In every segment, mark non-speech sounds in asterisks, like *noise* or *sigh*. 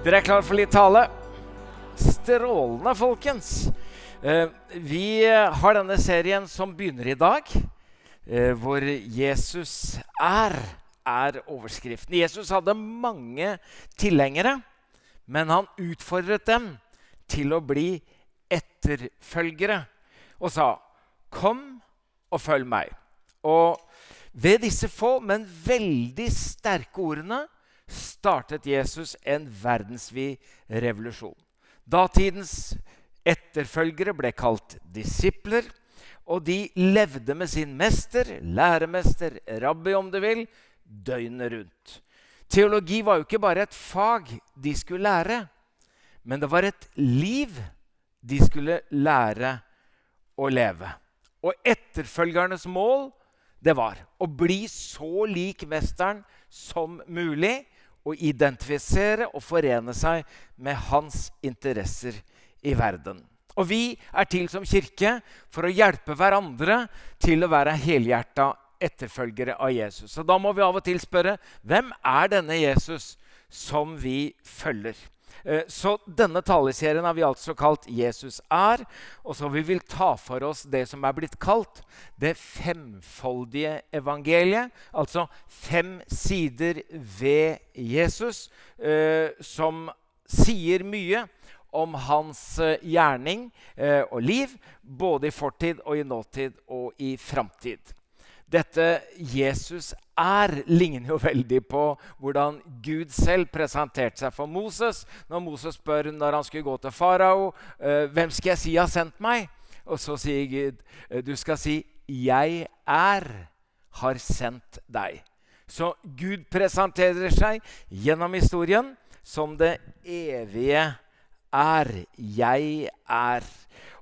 Dere er klar for litt tale? Strålende, folkens. Eh, vi har denne serien som begynner i dag, eh, hvor Jesus er, er overskriften. Jesus hadde mange tilhengere, men han utfordret dem til å bli etterfølgere og sa, 'Kom og følg meg'. Og ved disse få, men veldig sterke ordene startet Jesus en verdensvid revolusjon. Datidens etterfølgere ble kalt disipler, og de levde med sin mester, læremester, rabbi om du vil, døgnet rundt. Teologi var jo ikke bare et fag de skulle lære, men det var et liv de skulle lære å leve. Og etterfølgernes mål det var å bli så lik mesteren som mulig å identifisere og forene seg med hans interesser i verden. Og vi er til som kirke for å hjelpe hverandre til å være helhjerta etterfølgere av Jesus. Så da må vi av og til spørre hvem er denne Jesus som vi følger? Eh, så denne taleserien har vi altså kalt 'Jesus er'. Og så vi vil ta for oss det som er blitt kalt det femfoldige evangeliet. Altså fem sider ved Jesus eh, som sier mye om hans eh, gjerning og liv, både i fortid og i nåtid og i framtid. Dette Jesus er, ligner jo veldig på hvordan Gud selv presenterte seg for Moses. Når Moses spør når han skulle gå til farao, eh, hvem skal jeg si har sendt meg? Og så sier Gud, eh, du skal si 'Jeg er har sendt deg'. Så Gud presenterer seg gjennom historien som det evige er. Jeg er.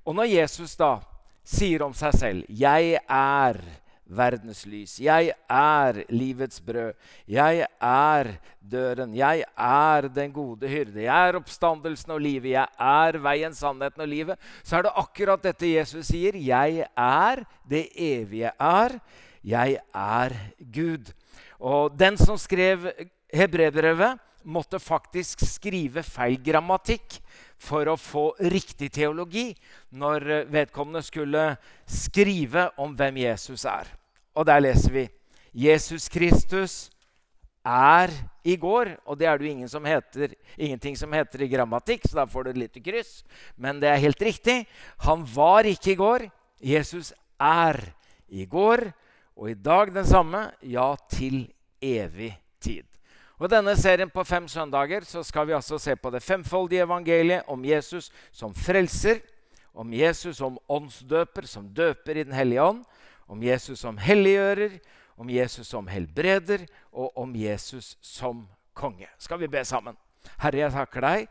Og når Jesus da sier om seg selv 'Jeg er', verdens lys. Jeg er livets brød. Jeg er døren. Jeg er den gode hyrde. Jeg er oppstandelsen og livet. Jeg er veien, sannheten og livet. Så er det akkurat dette Jesus sier. Jeg er det evige er. Jeg er Gud. Og den som skrev hebreerbrevet, måtte faktisk skrive feil grammatikk for å få riktig teologi når vedkommende skulle skrive om hvem Jesus er. Og der leser vi Jesus Kristus er i går. Og det er det jo ingen som heter, ingenting som heter i grammatikk, så da får du et lite kryss. Men det er helt riktig. Han var ikke i går. Jesus er i går og i dag den samme, ja, til evig tid. Og I denne serien på fem søndager så skal vi altså se på det femfoldige evangeliet om Jesus som frelser, om Jesus som åndsdøper, som døper i Den hellige ånd, om Jesus som helliggjører, om Jesus som helbreder, og om Jesus som konge. Skal vi be sammen? Herre, jeg takker deg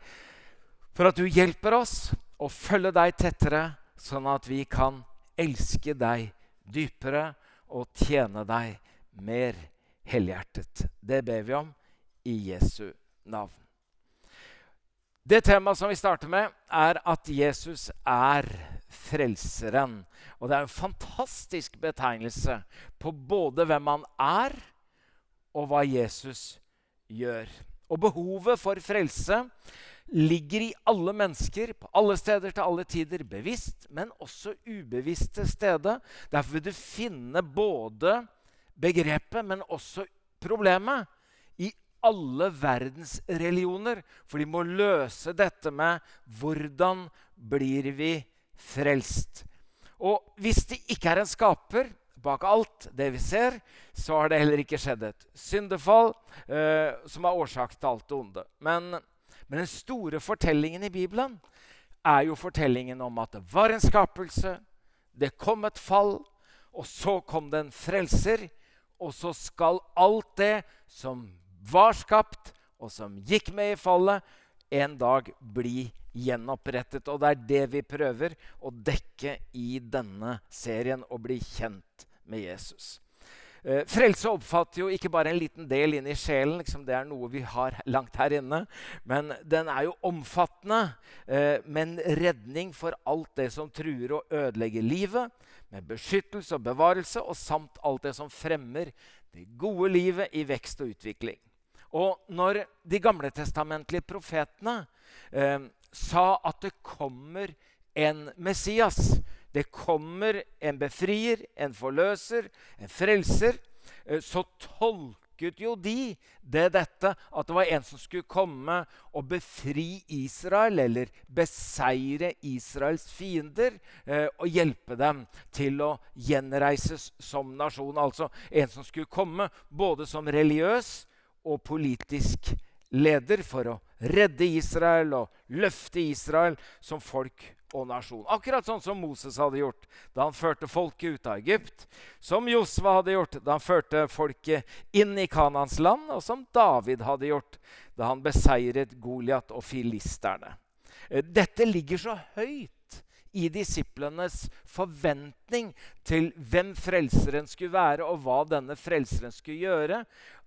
for at du hjelper oss å følge deg tettere, sånn at vi kan elske deg dypere og tjene deg mer helhjertet. Det ber vi om i Jesu navn. Det temaet som vi starter med, er at Jesus er Frelseren. Og det er en fantastisk betegnelse på både hvem han er, og hva Jesus gjør. Og behovet for frelse ligger i alle mennesker, på alle steder til alle tider, bevisst, men også ubevisste steder. Derfor vil du finne både begrepet, men også problemet i alle verdens religioner. For de må løse dette med hvordan blir vi frelst. Og hvis det ikke er en skaper bak alt det vi ser, så har det heller ikke skjedd et syndefall eh, som er årsak til alt det onde. Men, men den store fortellingen i Bibelen er jo fortellingen om at det var en skapelse, det kom et fall, og så kom det en frelser. Og så skal alt det som var skapt, og som gikk med i fallet, en dag bli gjenopprettet. Og det er det vi prøver å dekke i denne serien, å bli kjent med Jesus. Eh, frelse oppfatter jo ikke bare en liten del inn i sjelen. Liksom det er noe vi har langt her inne. Men den er jo omfattende. Eh, men redning for alt det som truer å ødelegge livet. Med beskyttelse og bevarelse, og samt alt det som fremmer det gode livet i vekst og utvikling. Og når de gamletestamentlige profetene eh, sa at det kommer en Messias Det kommer en befrier, en forløser, en frelser. Eh, så tolket jo de det dette at det var en som skulle komme og befri Israel, eller beseire Israels fiender, eh, og hjelpe dem til å gjenreises som nasjon. Altså en som skulle komme både som religiøs og politisk leder for å redde Israel og løfte Israel som folk og nasjon. Akkurat sånn som Moses hadde gjort da han førte folket ut av Egypt. Som Josva hadde gjort da han førte folket inn i Kanans land. Og som David hadde gjort da han beseiret Goliat og filisterne. Eh, dette ligger så høyt i disiplenes forventning til hvem frelseren skulle være, og hva denne frelseren skulle gjøre,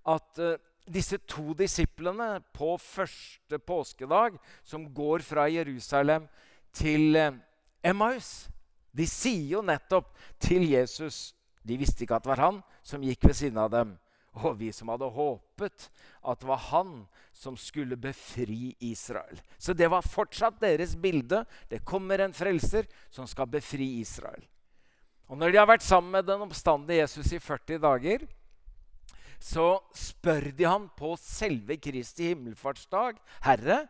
at uh, disse to disiplene på første påskedag, som går fra Jerusalem til uh, Emmaus, de sier jo nettopp til Jesus De visste ikke at det var han som gikk ved siden av dem. Og vi som hadde håpet at det var han som skulle befri Israel. Så det var fortsatt deres bilde. Det kommer en frelser som skal befri Israel. Og når de har vært sammen med den oppstandende Jesus i 40 dager, så spør de ham på selve Kristi himmelfartsdag, 'Herre,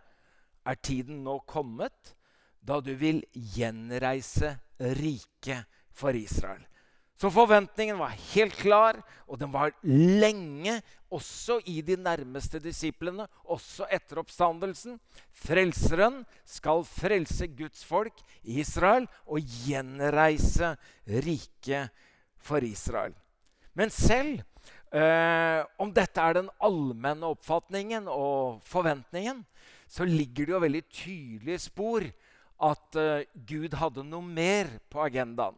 er tiden nå kommet da du vil gjenreise riket for Israel?' Så forventningen var helt klar, og den var lenge, også i de nærmeste disiplene, også etter oppstandelsen. Frelseren skal frelse Guds folk i Israel og gjenreise riket for Israel. Men selv eh, om dette er den allmenne oppfatningen og forventningen, så ligger det jo veldig tydelige spor at eh, Gud hadde noe mer på agendaen.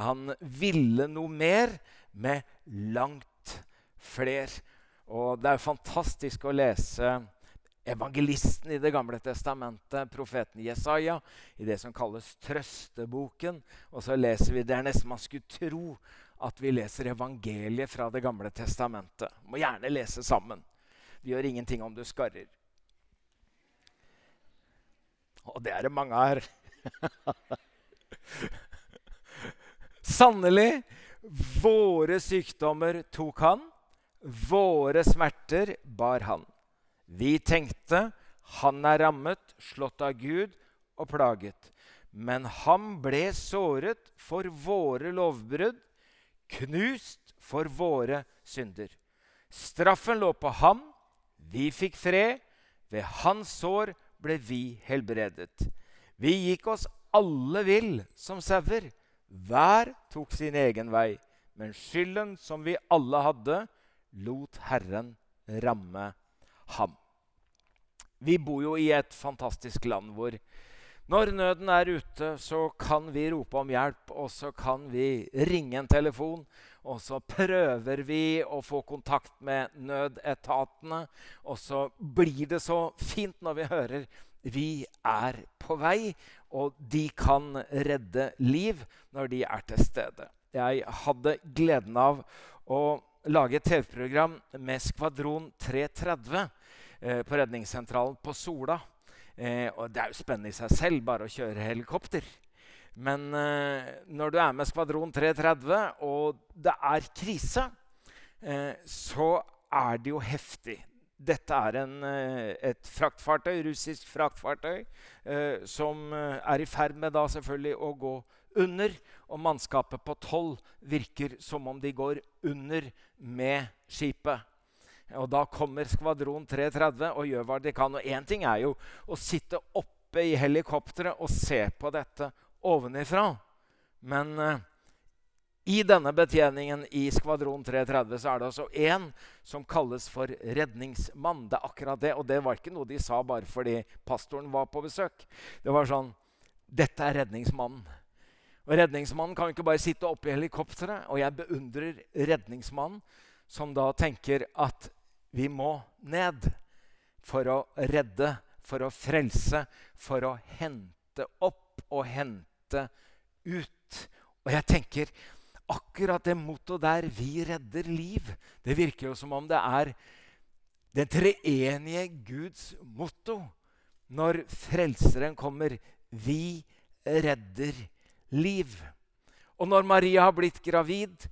Han ville noe mer med langt fler. Og det er fantastisk å lese evangelisten i Det gamle testamentet, profeten Jesaja, i det som kalles Trøsteboken. Og så leser vi Det er nesten man skulle tro at vi leser evangeliet fra Det gamle testamentet. Må gjerne lese sammen. Det gjør ingenting om du skarrer. Og det er det mange her. *laughs* Sannelig, våre sykdommer tok han, våre smerter bar han. Vi tenkte han er rammet, slått av Gud og plaget. Men han ble såret for våre lovbrudd, knust for våre synder. Straffen lå på ham, vi fikk fred. Ved hans sår ble vi helbredet. Vi gikk oss alle vill som sauer. Hver tok sin egen vei, men skylden som vi alle hadde, lot Herren ramme ham. Vi bor jo i et fantastisk land hvor når nøden er ute, så kan vi rope om hjelp, og så kan vi ringe en telefon. Og så prøver vi å få kontakt med nødetatene. Og så blir det så fint når vi hører vi er på vei, og de kan redde liv når de er til stede. Jeg hadde gleden av å lage et TV-program med Skvadron 330 eh, på redningssentralen på Sola. Eh, og det er jo spennende i seg selv bare å kjøre helikopter. Men eh, når du er med Skvadron 330, og det er krise, eh, så er det jo heftig. Dette er en, eh, et fraktfartøy, russisk fraktfartøy eh, som eh, er i ferd med da selvfølgelig å gå under. Og mannskapet på tolv virker som om de går under med skipet. Og Da kommer skvadron 330 og gjør hva de kan. Og Én ting er jo å sitte oppe i helikopteret og se på dette ovenifra. Men eh, i denne betjeningen i Skvadron 330 så er det altså én som kalles for redningsmann. Det er akkurat det, Og det var ikke noe de sa bare fordi pastoren var på besøk. Det var sånn Dette er redningsmannen. Og Redningsmannen kan jo ikke bare sitte oppe i helikopteret. Og jeg beundrer redningsmannen som da tenker at vi må ned for å redde, for å frelse, for å hente opp og hente ut. Og jeg tenker akkurat det mottoet der 'Vi redder liv', det virker jo som om det er den treenige Guds motto når Frelseren kommer. Vi redder liv. Og når Maria har blitt gravid,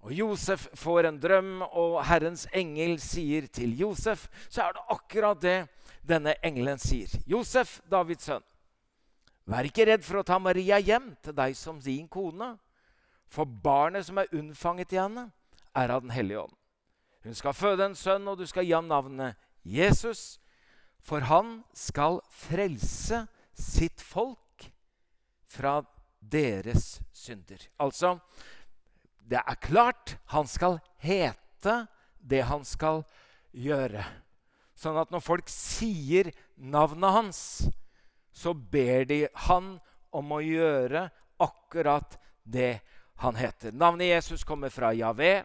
og Josef får en drøm, og Herrens engel sier til Josef, så er det akkurat det denne engelen sier. Josef, Davids sønn, vær ikke redd for å ta Maria hjem til deg som din kone. For barnet som er unnfanget i henne, er av Den hellige ånd. Hun skal føde en sønn, og du skal gi ham navnet Jesus. For han skal frelse sitt folk fra deres synder. Altså, det er klart han skal hete det han skal gjøre. Sånn at når folk sier navnet hans, så ber de han om å gjøre akkurat det han heter. Navnet Jesus kommer fra Javé.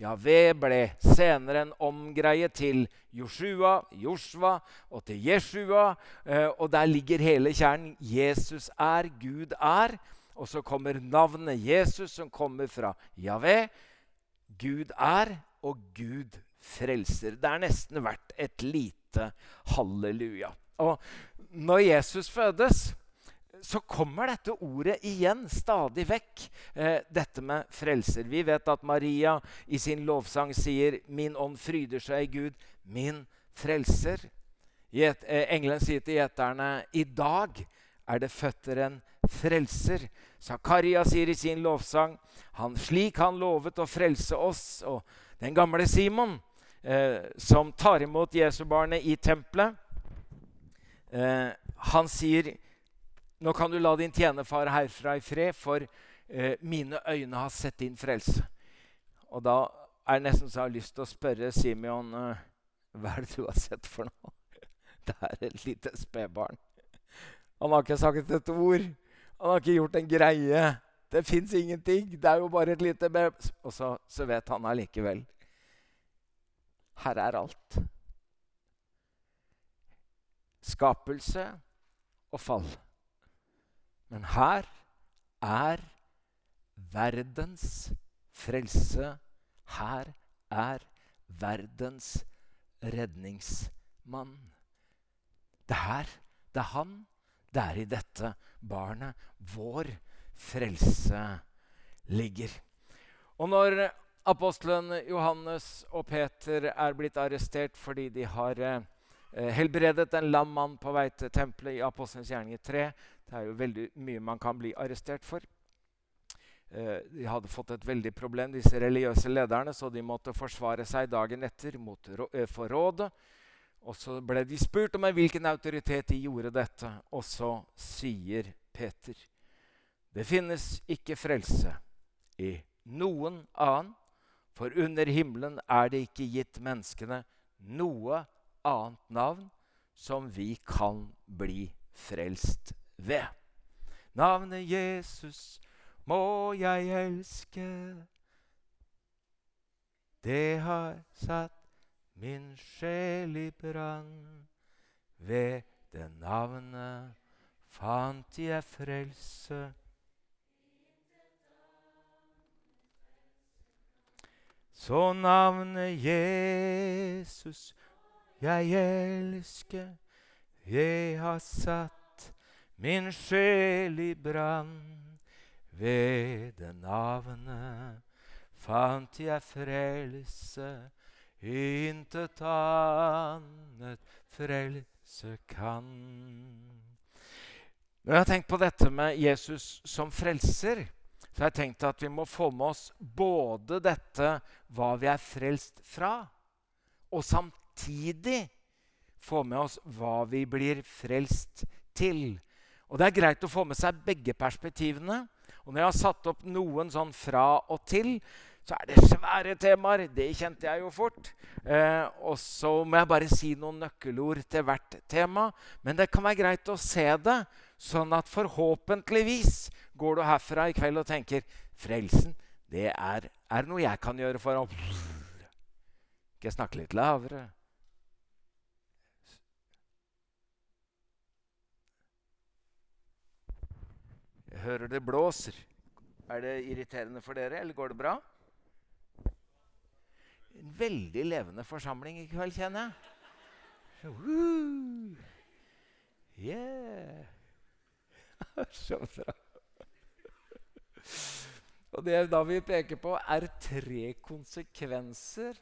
Javé ble senere en omgreie til Joshua, Joshua og til Jeshua. Eh, og der ligger hele kjernen. Jesus er, Gud er. Og så kommer navnet Jesus, som kommer fra Javé. Gud er, og Gud frelser. Det er nesten verdt et lite halleluja. Og når Jesus fødes, så kommer dette ordet igjen stadig vekk. Eh, dette med frelser. Vi vet at Maria i sin lovsang sier 'Min ånd fryder seg i Gud, min frelser'. Eh, engelen sier til gjeterne 'I dag er det født en frelser'. Zakaria sier i sin lovsang han, slik han lovet å frelse oss. Og den gamle Simon, eh, som tar imot Jesubarnet i tempelet, eh, han sier nå kan du la din tjenerfar herfra i fred, for eh, mine øyne har sett din frelse. Og da er det nesten så jeg har lyst til å spørre Simeon eh, hva er det du har sett for noe. *laughs* Det er et lite spedbarn. Han har ikke sagt et ord. Han har ikke gjort en greie. Det fins ingenting. Det er jo bare et lite baby. Og så, så vet han allikevel. Her er alt. Skapelse og fall. Men her er verdens frelse. Her er verdens redningsmann. Det er her, det er han, det er i dette barnet vår frelse ligger. Og når apostelen Johannes og Peter er blitt arrestert fordi de har eh, helbredet en lam mann på vei til tempelet i Apostelens gjerninger 3 Det er jo veldig mye man kan bli arrestert for. Eh, de hadde fått et veldig problem, disse religiøse lederne, så de måtte forsvare seg dagen etter mot, eh, for rådet. Og så ble de spurt om hvilken autoritet de gjorde dette, og så sier Peter det finnes ikke frelse i noen annen, for under himmelen er det ikke gitt menneskene noe annet navn som vi kan bli frelst ved. Navnet Jesus må jeg elske. Det har satt min sjel i brann. Ved det navnet fant jeg frelse. Så navnet Jesus jeg elsker, jeg har satt min sjel i brann. Ved det navnet fant jeg frelse intet annet frelse kan. Når jeg har tenkt på dette med Jesus som frelser, så har jeg tenkt at vi må få med oss både dette hva vi er frelst fra, og samtidig få med oss hva vi blir frelst til. Og Det er greit å få med seg begge perspektivene. Og når jeg har satt opp noen sånn fra og til, så er det svære temaer. Det kjente jeg jo fort. Eh, og så må jeg bare si noen nøkkelord til hvert tema. Men det kan være greit å se det, sånn at forhåpentligvis går du herfra i kveld og tenker frelsen, det er, er noe jeg kan gjøre for å Skal jeg snakke litt lavere? Jeg hører det blåser. Er det irriterende for dere, eller går det bra? En veldig levende forsamling i kveld, kjenner jeg. Woo! Yeah! *laughs* Så bra. Og det da vi peker på, er tre konsekvenser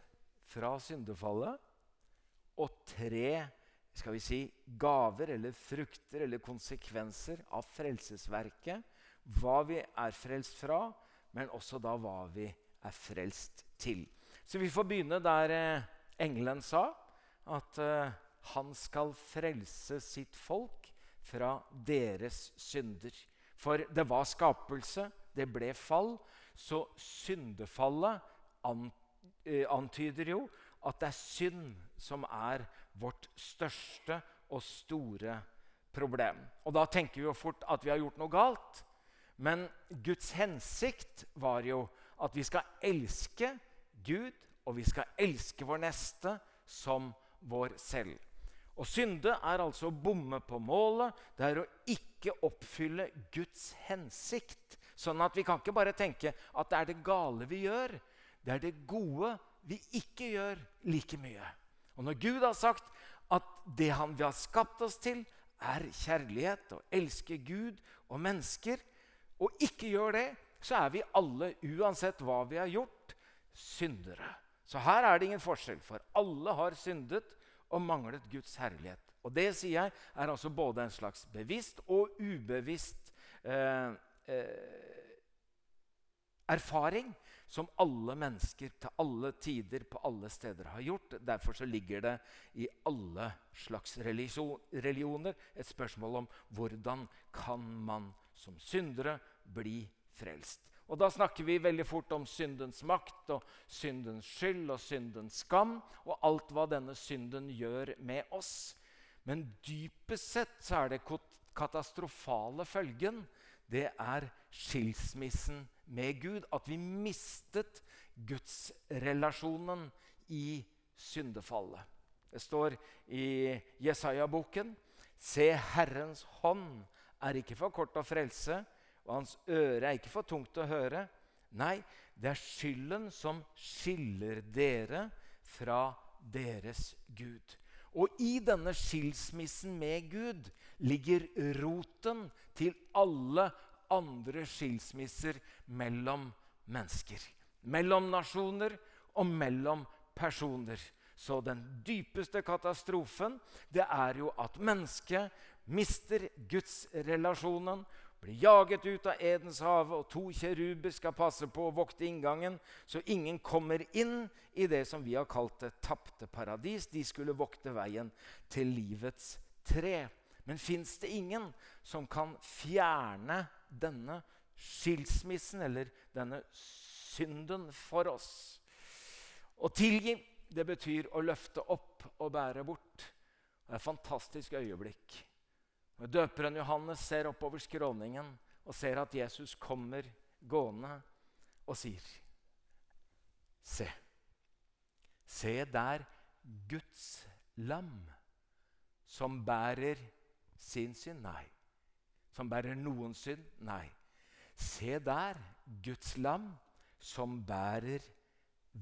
fra syndefallet og tre skal vi si, gaver eller frukter eller konsekvenser av frelsesverket. Hva vi er frelst fra, men også da hva vi er frelst til. Så vi får begynne der eh, engelen sa at eh, han skal frelse sitt folk fra deres synder. For det var skapelse, det ble fall. Så syndefallet eh, antyder jo at det er synd som er vårt største og store problem. Og da tenker vi jo fort at vi har gjort noe galt. Men Guds hensikt var jo at vi skal elske Gud, og vi skal elske vår neste som vår selv. Å synde er altså å bomme på målet. Det er å ikke oppfylle Guds hensikt. Sånn at vi kan ikke bare tenke at det er det gale vi gjør. Det er det gode vi ikke gjør like mye. Og når Gud har sagt at det han vi har skapt oss til, er kjærlighet og elske Gud og mennesker, og ikke gjør det, så er vi alle, uansett hva vi har gjort, syndere. Så her er det ingen forskjell, for alle har syndet og manglet Guds herlighet. Og det sier jeg er altså både en slags bevisst og ubevisst eh, eh, erfaring som alle mennesker til alle tider på alle steder har gjort. Derfor så ligger det i alle slags religioner et spørsmål om hvordan kan man som syndere bli frelst. Og Da snakker vi veldig fort om syndens makt og syndens skyld og syndens skam og alt hva denne synden gjør med oss. Men dypest sett så er det katastrofale følgen. Det er skilsmissen med Gud. At vi mistet gudsrelasjonen i syndefallet. Det står i Jesaja-boken Se, Herrens hånd er ikke for kort å frelse, og hans øre er ikke for tungt å høre. Nei, det er skylden som skiller dere fra deres Gud. Og i denne skilsmissen med Gud ligger roten til alle andre skilsmisser mellom mennesker. Mellom nasjoner og mellom personer. Så den dypeste katastrofen det er jo at mennesket mister gudsrelasjonen, blir jaget ut av Edens hage, og to kjeruber skal passe på å vokte inngangen, så ingen kommer inn i det som vi har kalt det tapte paradis. De skulle vokte veien til livets tre. Men fins det ingen som kan fjerne denne skilsmissen eller denne synden for oss? Å tilgi, det betyr å løfte opp og bære bort. Det er et fantastisk øyeblikk. Når døperen Johannes ser oppover skråningen og ser at Jesus kommer gående og sier Se. Se der Guds lam som bærer sin synd? Nei. Som bærer noen synd? Nei. Se der, Guds lam, som bærer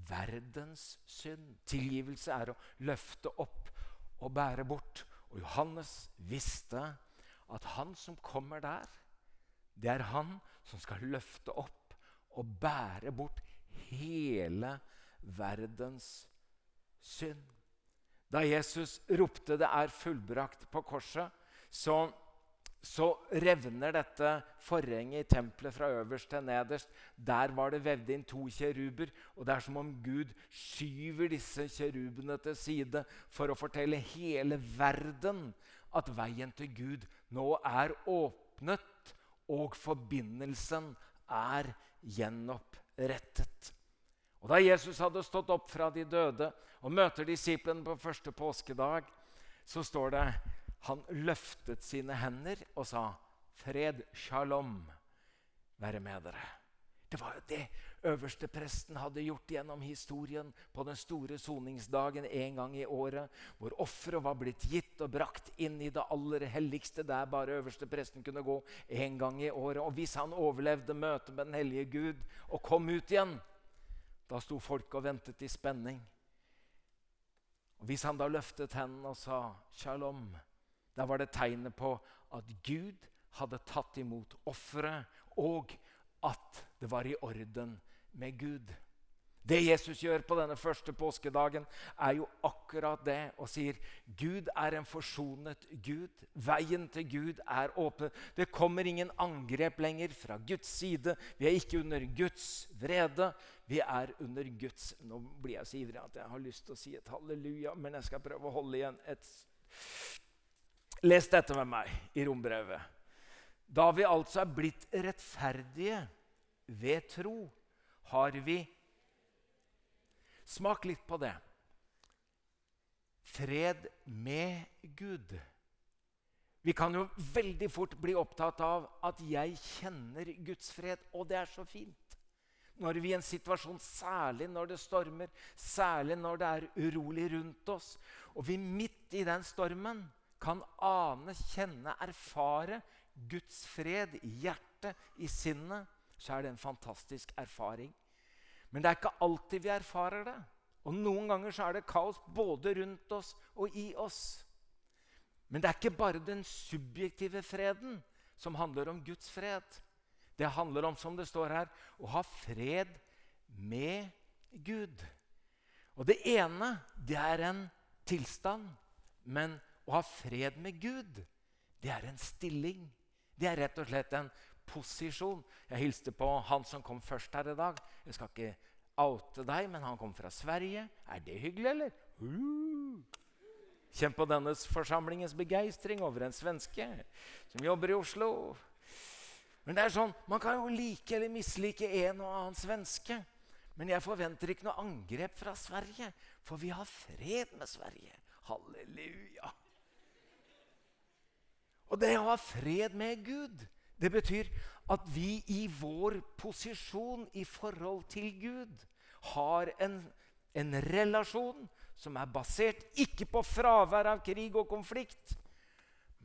verdens synd. Tilgivelse er å løfte opp og bære bort. Og Johannes visste at han som kommer der, det er han som skal løfte opp og bære bort hele verdens synd. Da Jesus ropte 'det er fullbrakt' på korset, så, så revner dette forhenget i tempelet fra øverst til nederst. Der var det vevd inn to kjeruber, og det er som om Gud skyver disse kjerubene til side for å fortelle hele verden at veien til Gud nå er åpnet, og forbindelsen er gjenopprettet. Og Da Jesus hadde stått opp fra de døde og møter disiplene på første påskedag, så står det han løftet sine hender og sa, 'Fred, shalom, være med dere'. Det var jo det øverste presten hadde gjort gjennom historien på den store soningsdagen en gang i året, hvor offeret var blitt gitt og brakt inn i det aller helligste, der bare øverste presten kunne gå en gang i året. Og hvis han overlevde møtet med den hellige Gud og kom ut igjen, Da sto folk og ventet i spenning. Og Hvis han da løftet hendene og sa 'shalom', da var det tegnet på at Gud hadde tatt imot offeret, og at det var i orden med Gud. Det Jesus gjør på denne første påskedagen, er jo akkurat det og sier Gud er en forsonet Gud. Veien til Gud er åpen. Det kommer ingen angrep lenger fra Guds side. Vi er ikke under Guds vrede. Vi er under Guds Nå blir jeg så ivrig at jeg har lyst til å si et halleluja, men jeg skal prøve å holde igjen et Les dette med meg i rombrevet. Da vi altså er blitt rettferdige ved tro, har vi Smak litt på det. Fred med Gud. Vi kan jo veldig fort bli opptatt av at 'jeg kjenner Guds fred', og det er så fint. Når vi i en situasjon, særlig når det stormer, særlig når det er urolig rundt oss, og vi midt i den stormen kan ane, kjenne, erfare Guds fred i hjertet, i sinnet, så er det en fantastisk erfaring. Men det er ikke alltid vi erfarer det. Og noen ganger så er det kaos både rundt oss og i oss. Men det er ikke bare den subjektive freden som handler om Guds fred. Det handler om, som det står her, å ha fred med Gud. Og det ene, det er en tilstand. Men å ha fred med Gud, det er en stilling. Det er rett og slett en posisjon. Jeg hilste på han som kom først her i dag. Jeg skal ikke oute deg, men han kom fra Sverige. Er det hyggelig, eller? Uh. Kjenn på denne forsamlingens begeistring over en svenske som jobber i Oslo. Men det er sånn, Man kan jo like eller mislike en og annen svenske. Men jeg forventer ikke noe angrep fra Sverige, for vi har fred med Sverige. Halleluja. Og det å ha fred med Gud, det betyr at vi i vår posisjon i forhold til Gud har en, en relasjon som er basert ikke på fravær av krig og konflikt,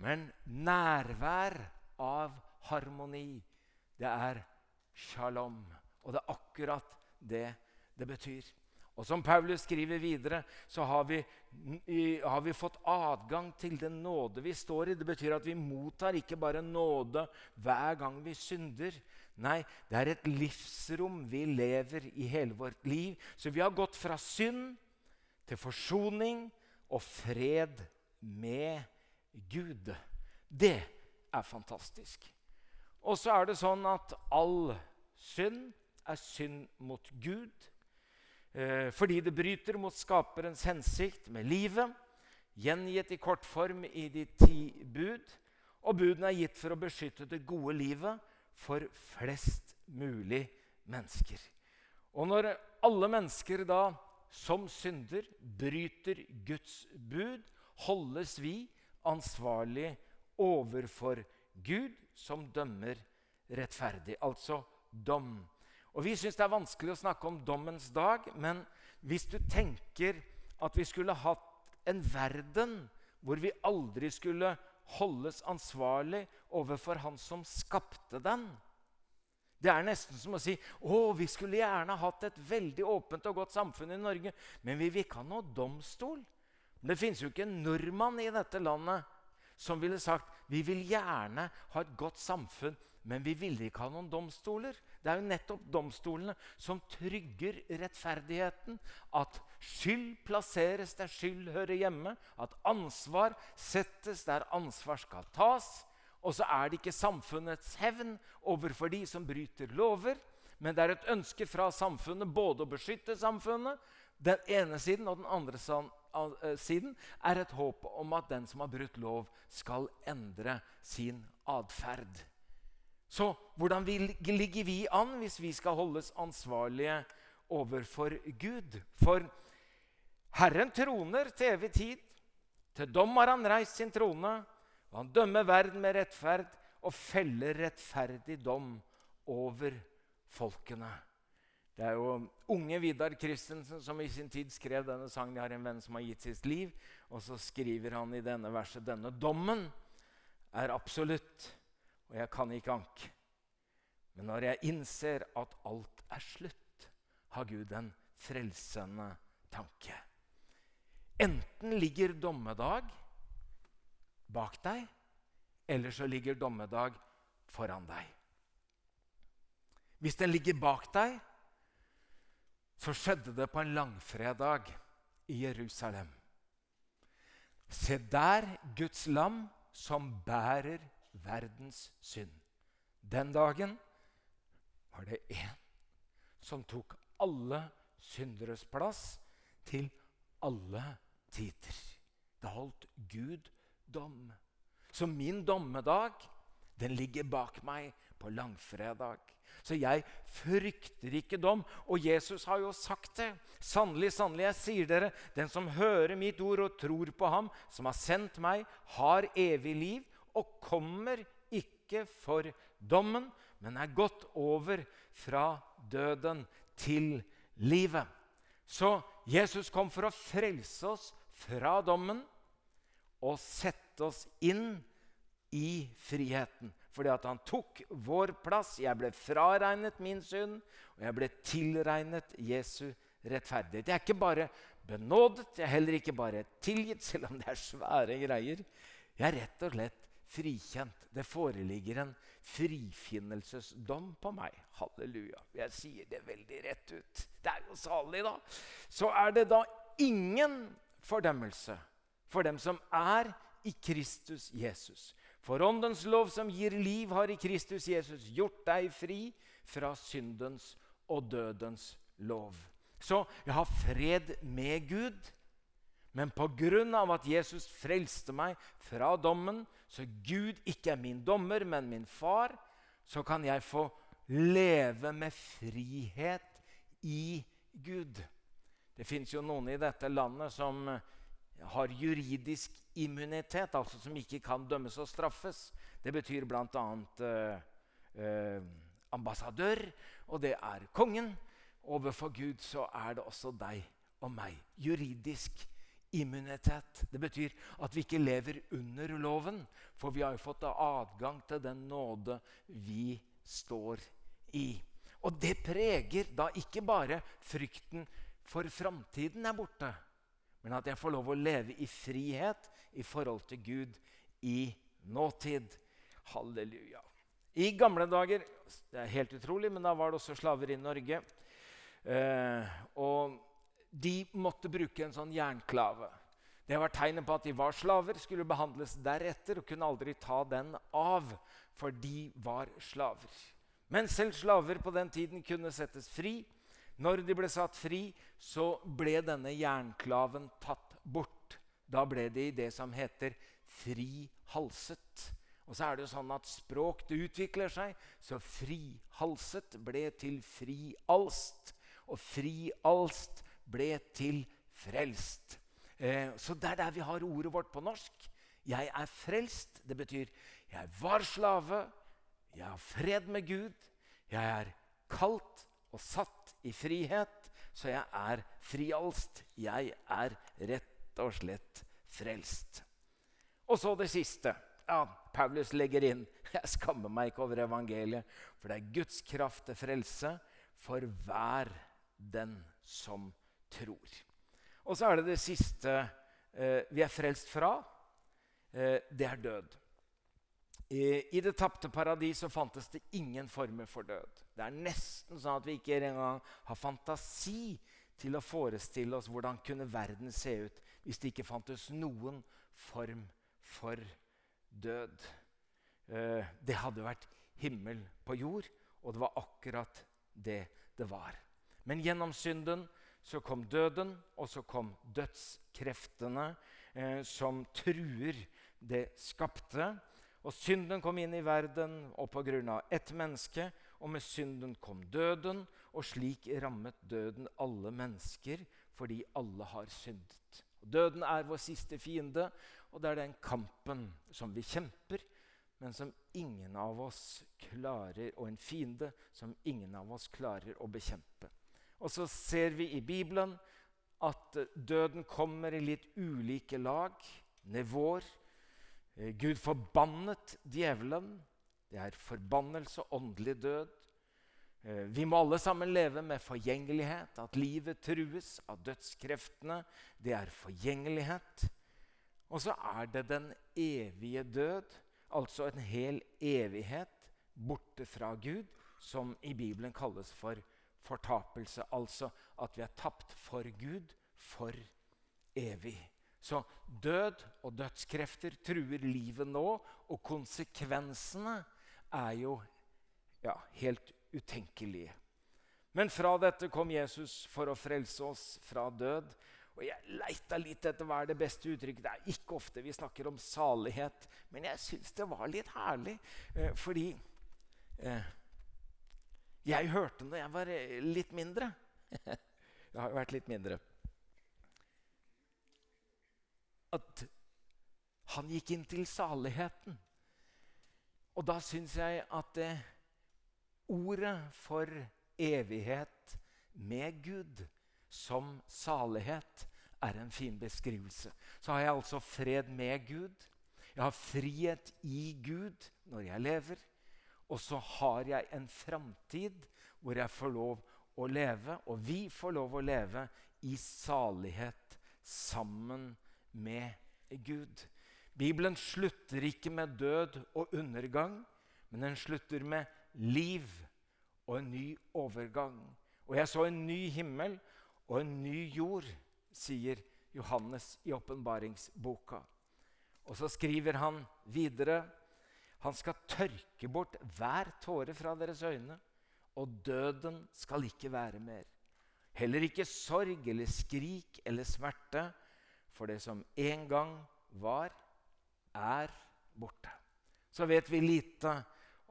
men nærvær av harmoni. Det er shalom. Og det er akkurat det det betyr. Og som Paulus skriver videre, så har vi, har vi, fått adgang til den nåde vi står i. Det betyr at vi mottar ikke bare nåde hver gang vi synder. Nei, det er et livsrom vi lever i hele vårt liv. Så vi har gått fra synd til forsoning og fred med Gud. Det er fantastisk. Og så er det sånn at all synd er synd mot Gud. Eh, fordi det bryter mot skaperens hensikt med livet, gjengitt i kort form i de ti bud. Og budene er gitt for å beskytte det gode livet for flest mulig mennesker. Og når alle mennesker da som synder bryter Guds bud, holdes vi ansvarlig overfor Gud, som dømmer rettferdig. Altså dom. Og Vi syns det er vanskelig å snakke om dommens dag, men hvis du tenker at vi skulle hatt en verden hvor vi aldri skulle holdes ansvarlig overfor han som skapte den Det er nesten som å si å, vi skulle gjerne hatt et veldig åpent og godt samfunn i Norge, men vi vil ikke ha noe domstol. Det finnes jo ikke en nordmann i dette landet som ville sagt vi vil gjerne ha et godt samfunn, men vi ville ikke ha noen domstoler. Det er jo nettopp domstolene som trygger rettferdigheten. At skyld plasseres der skyld hører hjemme. At ansvar settes der ansvar skal tas. Og så er det ikke samfunnets hevn overfor de som bryter lover. Men det er et ønske fra samfunnet både å beskytte samfunnet, den ene siden, og den andre eh, siden er et håp om at den som har brutt lov, skal endre sin atferd. Så hvordan ligger vi an hvis vi skal holdes ansvarlige overfor Gud? For Herren troner til evig tid. Til dom har han reist sin trone, og han dømmer verden med rettferd og feller rettferdig dom over folkene. Det er jo unge Vidar Christensen som i sin tid skrev denne sangen. Jeg har en venn som har gitt sitt liv. Og så skriver han i denne verset denne dommen er absolutt og jeg kan ikke anke. Men når jeg innser at alt er slutt, har Gud en frelsende tanke. Enten ligger dommedag bak deg, eller så ligger dommedag foran deg. Hvis den ligger bak deg, så skjedde det på en langfredag i Jerusalem. Se der Guds lam som bærer verdens synd. Den dagen var det én som tok alle synderes plass til alle tider. Det holdt Gud dom. Så min dommedag, den ligger bak meg på langfredag. Så jeg frykter ikke dom. Og Jesus har jo sagt det. Sannelig, sannelig, jeg sier dere, den som hører mitt ord og tror på ham som har sendt meg, har evig liv og kommer ikke for dommen, men er gått over fra døden til livet. Så Jesus kom for å frelse oss fra dommen og sette oss inn i friheten. Fordi at han tok vår plass. Jeg ble fraregnet min synd, og jeg ble tilregnet Jesu rettferdighet. Jeg er ikke bare benådet, jeg er heller ikke bare tilgitt, selv om det er svære greier. Jeg er rett og slett frikjent. Det foreligger en frifinnelsesdom på meg. Halleluja. Jeg sier det veldig rett ut. Det er jo salig, da. Så er det da ingen fordømmelse for dem som er i Kristus Jesus. For åndens lov som gir liv, har i Kristus Jesus gjort deg fri fra syndens og dødens lov. Så jeg har fred med Gud. Men pga. at Jesus frelste meg fra dommen, så Gud ikke er min dommer, men min far, så kan jeg få leve med frihet i Gud. Det fins jo noen i dette landet som har juridisk immunitet, altså som ikke kan dømmes og straffes. Det betyr bl.a. Eh, eh, ambassadør, og det er kongen. Overfor Gud så er det også deg og meg. Juridisk immunitet. Det betyr at vi ikke lever under loven, for vi har jo fått adgang til den nåde vi står i. Og det preger da ikke bare frykten for framtiden er borte men at jeg får lov å leve i frihet i forhold til Gud i nåtid. Halleluja. I gamle dager Det er helt utrolig, men da var det også slaver i Norge. Eh, og de måtte bruke en sånn jernklave. Det var tegnet på at de var slaver, skulle behandles deretter og kunne aldri ta den av, for de var slaver. Men selv slaver på den tiden kunne settes fri. Når de ble satt fri, så ble denne jernklaven tatt bort. Da ble de det som heter frihalset. Og så er det jo sånn at språk det utvikler seg, så frihalset ble til frialst. Og frialst ble til frelst. Eh, så det er der vi har ordet vårt på norsk. Jeg er frelst. Det betyr jeg var slave, jeg har fred med Gud, jeg er kalt og satt i frihet, så jeg er frialst. Jeg er rett og slett frelst. Og så det siste. Ja, Paulus legger inn *laughs* Jeg skammer meg ikke over evangeliet, for det er Guds kraft til frelse for hver den som tror. Og så er det det siste eh, vi er frelst fra. Eh, det er død. I, det tapte paradis så fantes det ingen former for død. Det er nesten sånn at vi ikke engang har fantasi til å forestille oss hvordan kunne verden se ut hvis det ikke fantes noen form for død. Eh, det hadde vært himmel på jord, og det var akkurat det det var. Men gjennom synden så kom døden, og så kom dødskreftene eh, som truer det skapte. Og synden kom inn i verden, og på grunn av ett menneske, og med synden kom døden, og slik rammet døden alle mennesker, fordi alle har syndet. Og døden er vår siste fiende, og det er den kampen som vi kjemper, men som ingen av oss klarer, og en fiende som ingen av oss klarer å bekjempe. Og så ser vi i Bibelen at døden kommer i litt ulike lag, nivåer. Eh, Gud forbannet djevelen. Det er forbannelse, åndelig død. Eh, vi må alle sammen leve med forgjengelighet, at livet trues av dødskreftene. Det er forgjengelighet. Og så er det den evige død, altså en hel evighet borte fra Gud, som i Bibelen kalles for fortapelse. Altså at vi er tapt for Gud for evig. Så død og dødskrefter truer livet nå, og konsekvensene er jo ja, helt utenkelige. Men fra dette kom Jesus for å frelse oss fra død. Og Jeg leita litt etter hva er det beste uttrykket. Det er ikke ofte vi snakker om salighet, men jeg syns det var litt herlig. Eh, fordi eh, jeg hørte når jeg var eh, litt mindre. *laughs* jeg har jo vært litt mindre. At han gikk inn til saligheten. Og da syns jeg at det ordet for evighet med Gud som salighet er en fin beskrivelse. Så har jeg altså fred med Gud. Jeg har frihet i Gud når jeg lever. Og så har jeg en framtid hvor jeg får lov å leve, og vi får lov å leve i salighet sammen med Gud. Bibelen slutter ikke med død og undergang, men den slutter med liv og en ny overgang. Og jeg så en ny himmel og en ny jord, sier Johannes i åpenbaringsboka. Og så skriver han videre han skal tørke bort hver tåre fra deres øyne, og døden skal ikke være mer. Heller ikke sorg eller skrik eller smerte, for det som en gang var, er borte. Så vet vi lite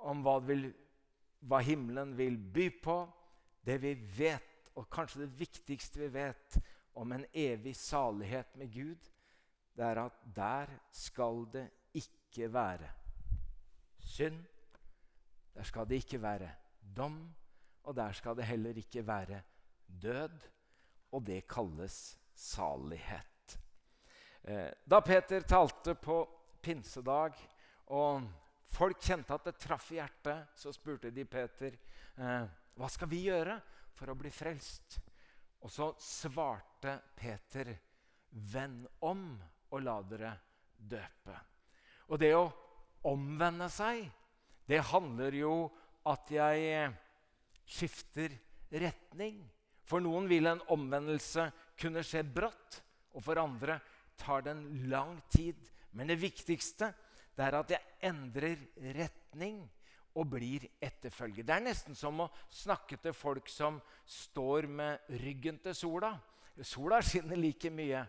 om hva, vil, hva himmelen vil by på. Det vi vet, og kanskje det viktigste vi vet om en evig salighet med Gud, det er at der skal det ikke være synd. Der skal det ikke være dom, og der skal det heller ikke være død. Og det kalles salighet. Eh, da Peter talte på pinsedag, og folk kjente at det traff i hjertet, så spurte de Peter eh, hva skal vi gjøre for å bli frelst. Og så svarte Peter, vend om og la dere døpe. Og det å omvende seg, det handler jo at jeg eh, skifter retning. For noen vil en omvendelse kunne skje brått, og for andre tar den lang tid. Men det viktigste det er at jeg endrer retning og blir etterfølger. Det er nesten som å snakke til folk som står med ryggen til sola. Sola skinner like mye,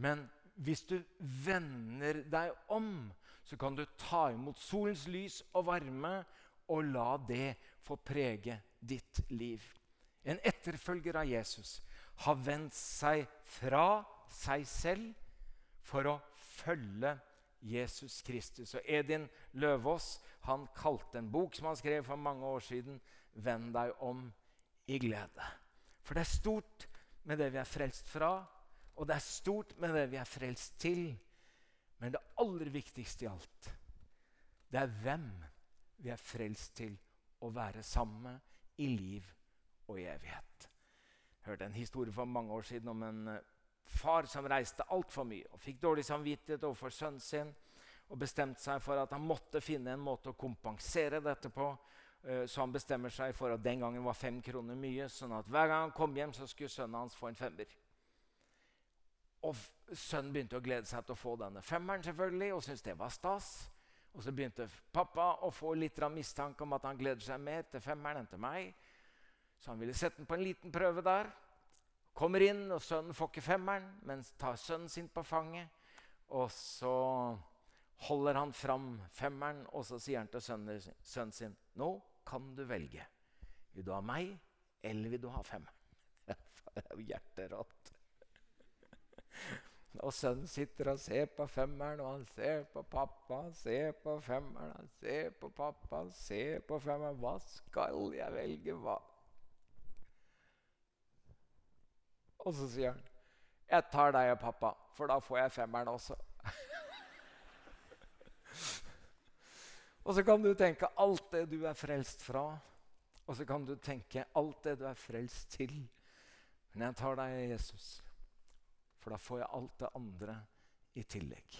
men hvis du vender deg om, så kan du ta imot solens lys og varme og la det få prege ditt liv. En etterfølger av Jesus har vendt seg fra seg selv for å følge Jesus Kristus. Og Edin Løvaas han kalte en bok som han skrev for mange år siden, 'Vend deg om i glede'. For det er stort med det vi er frelst fra, og det er stort med det vi er frelst til. Men det aller viktigste i alt, det er hvem vi er frelst til å være sammen med i liv og i evighet. Jeg hørte en historie for mange år siden om en eh, far som reiste altfor mye og fikk dårlig samvittighet overfor sønnen sin og bestemte seg for at han måtte finne en måte å kompensere dette på. Eh, så han bestemmer seg for at den gangen var fem kroner mye, sånn at hver gang han kom hjem, så skulle sønnen hans få en femmer. Og Sønnen begynte å glede seg til å få denne femmeren selvfølgelig, og syntes det var stas. Og så begynte pappa å få litt mistanke om at han gleder seg mer til femmeren enn til meg. Så han ville sette den på en liten prøve der. Kommer inn, og sønnen får ikke femmeren, men tar sønnen sin på fanget. Og så holder han fram femmeren, og så sier han til sønnen, sin Nå kan du velge. Vil du ha meg, eller vil du ha femmeren? *laughs* Det er jo hjerterått. *laughs* Og sønnen sitter og ser på femmeren, og han ser på pappa, han ser på femmeren, han ser på pappa, han ser på femmeren. Hva skal jeg velge? Hva Og så sier han, 'Jeg tar deg og pappa, for da får jeg femmeren også'. *laughs* og så kan du tenke alt det du er frelst fra, Og så kan du tenke alt det du er frelst til. Men jeg tar deg, Jesus, for da får jeg alt det andre i tillegg.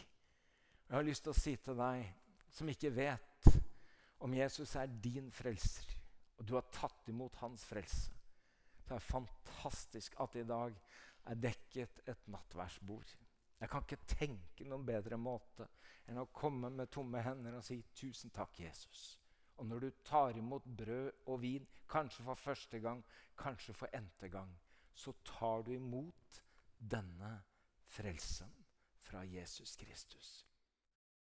Jeg har lyst til å si til deg som ikke vet om Jesus er din frelser, og du har tatt imot hans frelse, så er det fantastisk at i dag er dekket et nattverdsbord. Jeg kan ikke tenke noen bedre måte enn å komme med tomme hender og si 'Tusen takk, Jesus'. Og når du tar imot brød og vin, kanskje for første gang, kanskje for n-te gang, så tar du imot denne frelsen fra Jesus Kristus.